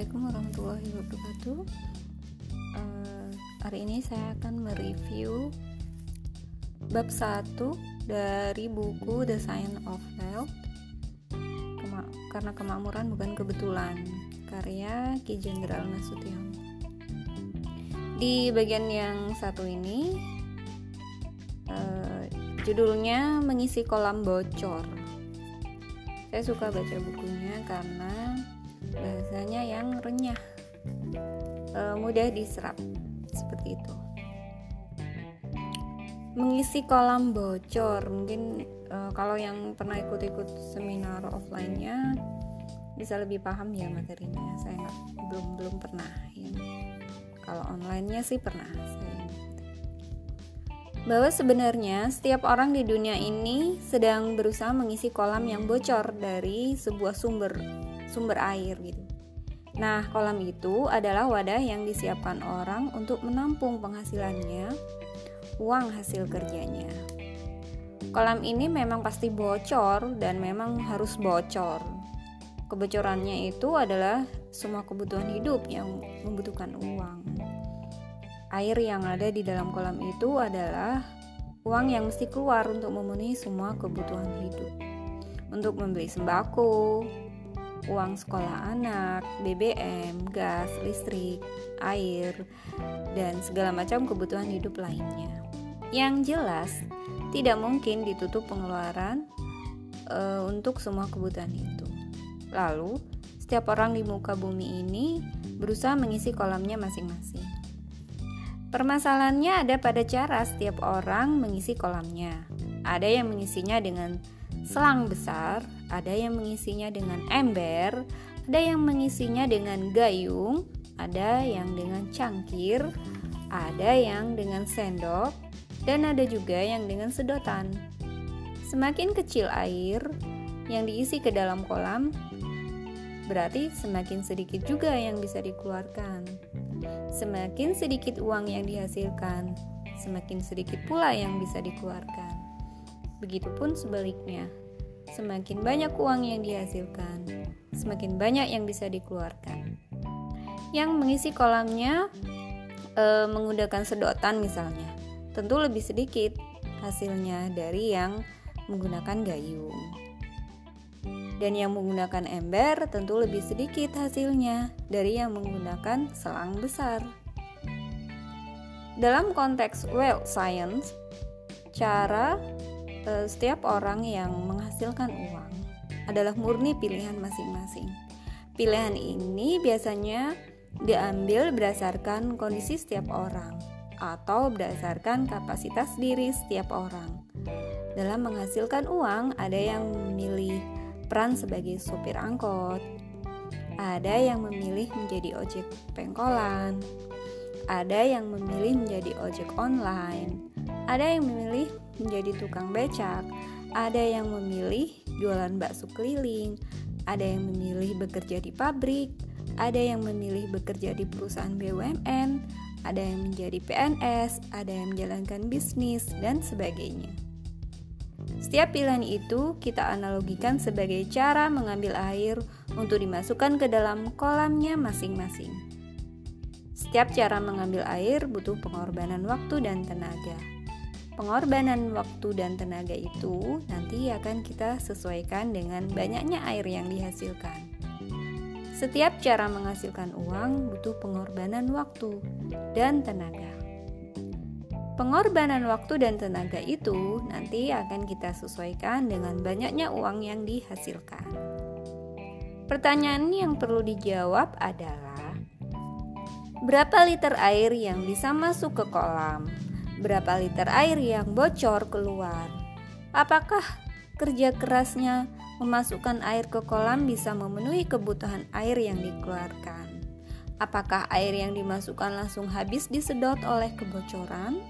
Assalamualaikum warahmatullahi wabarakatuh. Uh, hari ini saya akan mereview bab 1 dari buku The Science of Wealth. Kema karena kemakmuran bukan kebetulan, karya Ki Jenderal Nasution. Di bagian yang satu ini, uh, judulnya mengisi kolam bocor. Saya suka baca bukunya karena bahasanya yang renyah. E, mudah diserap. Seperti itu. Mengisi kolam bocor. Mungkin e, kalau yang pernah ikut-ikut seminar offline-nya bisa lebih paham ya materinya. Saya nggak belum belum pernah ya. Kalau online-nya sih pernah saya. Bahwa sebenarnya setiap orang di dunia ini sedang berusaha mengisi kolam yang bocor dari sebuah sumber sumber air gitu. Nah, kolam itu adalah wadah yang disiapkan orang untuk menampung penghasilannya, uang hasil kerjanya. Kolam ini memang pasti bocor dan memang harus bocor. Kebocorannya itu adalah semua kebutuhan hidup yang membutuhkan uang. Air yang ada di dalam kolam itu adalah uang yang mesti keluar untuk memenuhi semua kebutuhan hidup. Untuk membeli sembako, uang sekolah anak, BBM, gas, listrik, air, dan segala macam kebutuhan hidup lainnya. Yang jelas, tidak mungkin ditutup pengeluaran e, untuk semua kebutuhan itu. Lalu, setiap orang di muka bumi ini berusaha mengisi kolamnya masing-masing. Permasalahannya ada pada cara setiap orang mengisi kolamnya. Ada yang mengisinya dengan selang besar, ada yang mengisinya dengan ember, ada yang mengisinya dengan gayung, ada yang dengan cangkir, ada yang dengan sendok, dan ada juga yang dengan sedotan. Semakin kecil air yang diisi ke dalam kolam, berarti semakin sedikit juga yang bisa dikeluarkan. Semakin sedikit uang yang dihasilkan, semakin sedikit pula yang bisa dikeluarkan. Begitupun sebaliknya, semakin banyak uang yang dihasilkan, semakin banyak yang bisa dikeluarkan. Yang mengisi kolamnya e, menggunakan sedotan misalnya, tentu lebih sedikit hasilnya dari yang menggunakan gayung. Dan yang menggunakan ember tentu lebih sedikit hasilnya dari yang menggunakan selang besar. Dalam konteks wealth science, cara Eh, setiap orang yang menghasilkan uang adalah murni pilihan masing-masing. Pilihan ini biasanya diambil berdasarkan kondisi setiap orang atau berdasarkan kapasitas diri setiap orang. Dalam menghasilkan uang, ada yang memilih peran sebagai sopir angkot, ada yang memilih menjadi ojek pengkolan, ada yang memilih menjadi ojek online, ada yang memilih menjadi tukang becak, ada yang memilih jualan bakso keliling, ada yang memilih bekerja di pabrik, ada yang memilih bekerja di perusahaan BUMN, ada yang menjadi PNS, ada yang menjalankan bisnis, dan sebagainya. Setiap pilihan itu kita analogikan sebagai cara mengambil air untuk dimasukkan ke dalam kolamnya masing-masing. Setiap cara mengambil air butuh pengorbanan waktu dan tenaga. Pengorbanan waktu dan tenaga itu nanti akan kita sesuaikan dengan banyaknya air yang dihasilkan. Setiap cara menghasilkan uang butuh pengorbanan waktu dan tenaga. Pengorbanan waktu dan tenaga itu nanti akan kita sesuaikan dengan banyaknya uang yang dihasilkan. Pertanyaan yang perlu dijawab adalah: berapa liter air yang bisa masuk ke kolam? Berapa liter air yang bocor keluar. Apakah kerja kerasnya memasukkan air ke kolam bisa memenuhi kebutuhan air yang dikeluarkan? Apakah air yang dimasukkan langsung habis disedot oleh kebocoran?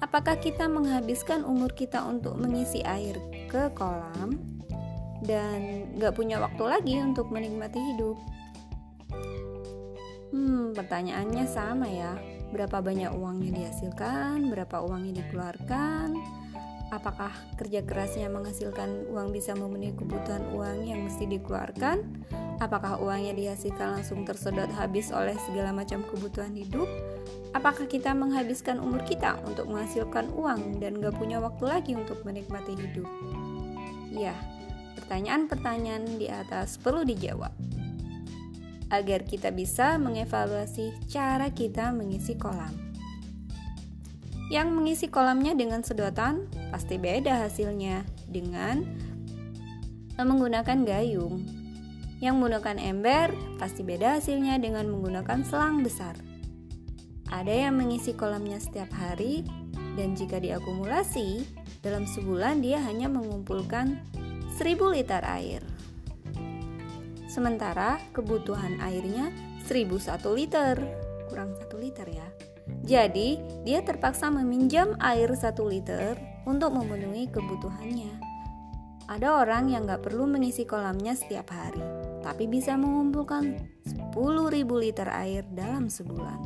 Apakah kita menghabiskan umur kita untuk mengisi air ke kolam dan gak punya waktu lagi untuk menikmati hidup? Hmm, pertanyaannya sama ya berapa banyak uang yang dihasilkan, berapa uang yang dikeluarkan, Apakah kerja kerasnya menghasilkan uang bisa memenuhi kebutuhan uang yang mesti dikeluarkan? Apakah uangnya dihasilkan langsung tersedot habis oleh segala macam kebutuhan hidup? Apakah kita menghabiskan umur kita untuk menghasilkan uang dan gak punya waktu lagi untuk menikmati hidup? Ya, pertanyaan-pertanyaan di atas perlu dijawab agar kita bisa mengevaluasi cara kita mengisi kolam. Yang mengisi kolamnya dengan sedotan pasti beda hasilnya dengan menggunakan gayung. Yang menggunakan ember pasti beda hasilnya dengan menggunakan selang besar. Ada yang mengisi kolamnya setiap hari dan jika diakumulasi, dalam sebulan dia hanya mengumpulkan 1000 liter air. Sementara kebutuhan airnya 1001 liter, kurang 1 liter ya. Jadi, dia terpaksa meminjam air 1 liter untuk memenuhi kebutuhannya. Ada orang yang gak perlu mengisi kolamnya setiap hari, tapi bisa mengumpulkan 10.000 liter air dalam sebulan.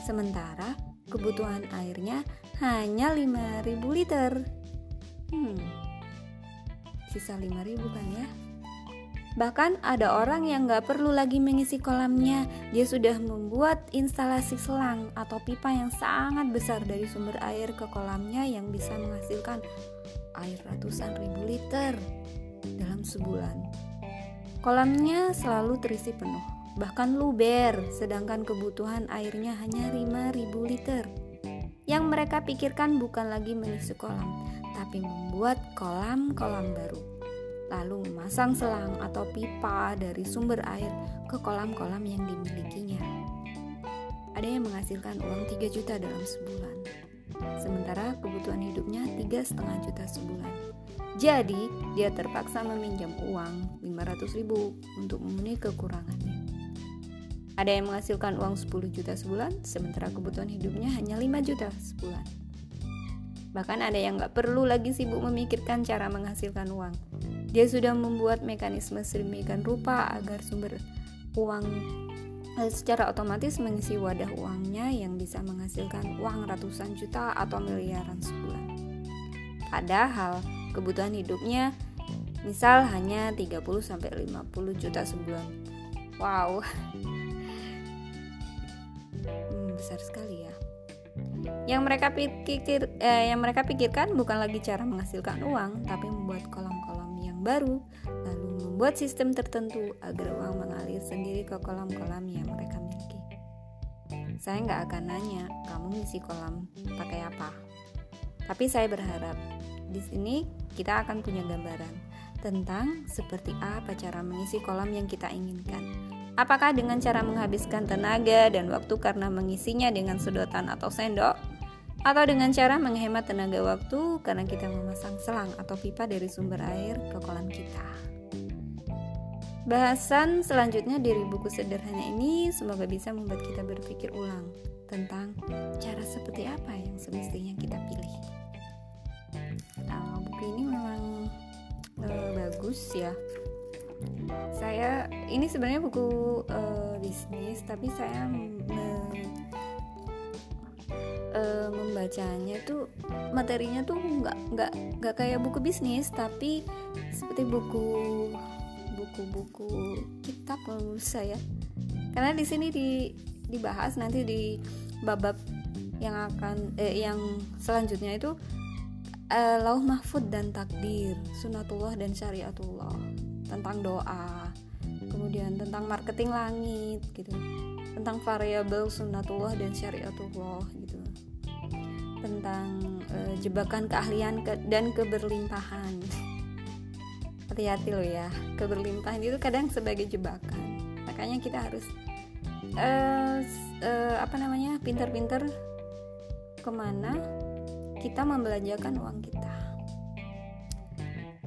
Sementara kebutuhan airnya hanya 5.000 liter. Hmm, sisa 5.000 kan ya? Bahkan ada orang yang nggak perlu lagi mengisi kolamnya, dia sudah membuat instalasi selang atau pipa yang sangat besar dari sumber air ke kolamnya yang bisa menghasilkan air ratusan ribu liter dalam sebulan. Kolamnya selalu terisi penuh, bahkan luber, sedangkan kebutuhan airnya hanya 5000 liter. Yang mereka pikirkan bukan lagi mengisi kolam, tapi membuat kolam-kolam baru lalu memasang selang atau pipa dari sumber air ke kolam-kolam yang dimilikinya. Ada yang menghasilkan uang 3 juta dalam sebulan, sementara kebutuhan hidupnya 3,5 juta sebulan. Jadi, dia terpaksa meminjam uang 500 ribu untuk memenuhi kekurangannya. Ada yang menghasilkan uang 10 juta sebulan, sementara kebutuhan hidupnya hanya 5 juta sebulan. Bahkan ada yang gak perlu lagi sibuk memikirkan cara menghasilkan uang. Dia sudah membuat mekanisme sedemikian rupa agar sumber uang eh, secara otomatis mengisi wadah uangnya yang bisa menghasilkan uang ratusan juta atau miliaran sebulan. Padahal kebutuhan hidupnya misal hanya 30 sampai 50 juta sebulan. Wow. Hmm, besar sekali ya. Yang mereka pikir eh, yang mereka pikirkan bukan lagi cara menghasilkan uang, tapi membuat kolam-kolam baru, lalu membuat sistem tertentu agar uang mengalir sendiri ke kolam-kolam yang mereka miliki. Saya nggak akan nanya kamu ngisi kolam pakai apa, tapi saya berharap di sini kita akan punya gambaran tentang seperti apa cara mengisi kolam yang kita inginkan Apakah dengan cara menghabiskan tenaga dan waktu karena mengisinya dengan sedotan atau sendok? Atau dengan cara menghemat tenaga waktu karena kita memasang selang atau pipa dari sumber air ke kolam kita? Bahasan selanjutnya dari buku sederhana ini semoga bisa membuat kita berpikir ulang tentang cara seperti apa yang semestinya kita pilih. Nah, buku ini memang uh, bagus ya saya ini sebenarnya buku uh, bisnis tapi saya uh, membacanya tuh materinya tuh nggak nggak nggak kayak buku bisnis tapi seperti buku buku-buku kitab menurut saya. Karena di sini di dibahas nanti di babab yang akan eh, yang selanjutnya itu uh, lauh mahfud dan takdir sunatullah dan syariatullah. Tentang doa kemudian tentang marketing langit gitu. Tentang variabel sunnatullah dan syariatullah gitu tentang uh, jebakan keahlian ke dan keberlimpahan. Hati-hati loh ya keberlimpahan itu kadang sebagai jebakan. Makanya kita harus uh, uh, apa namanya pinter-pinter ke mana kita membelanjakan uang kita.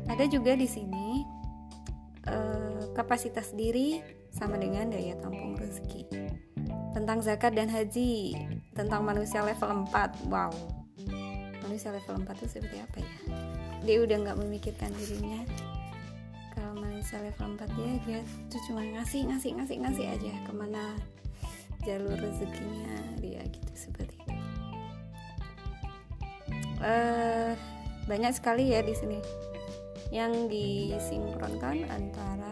Ada juga di sini Eh, kapasitas diri sama dengan daya tampung rezeki. Tentang zakat dan haji, tentang manusia level 4. Wow. Manusia level 4 itu seperti apa ya? Dia udah nggak memikirkan dirinya. Kalau manusia level 4 dia dia tuh cuma ngasih ngasih ngasih ngasih aja ke mana jalur rezekinya dia gitu seperti itu. Uh, banyak sekali ya di sini yang disinkronkan antara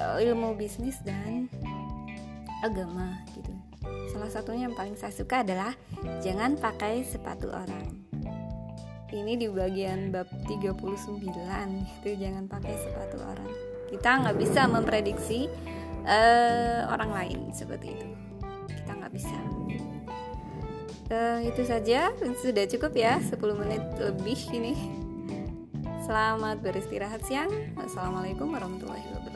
uh, ilmu bisnis dan agama gitu. Salah satunya yang paling saya suka adalah jangan pakai sepatu orang. Ini di bagian bab 39 itu jangan pakai sepatu orang. Kita nggak bisa memprediksi uh, orang lain seperti itu. Kita nggak bisa. Uh, itu saja sudah cukup ya 10 menit lebih ini Selamat beristirahat siang. Assalamualaikum warahmatullahi wabarakatuh.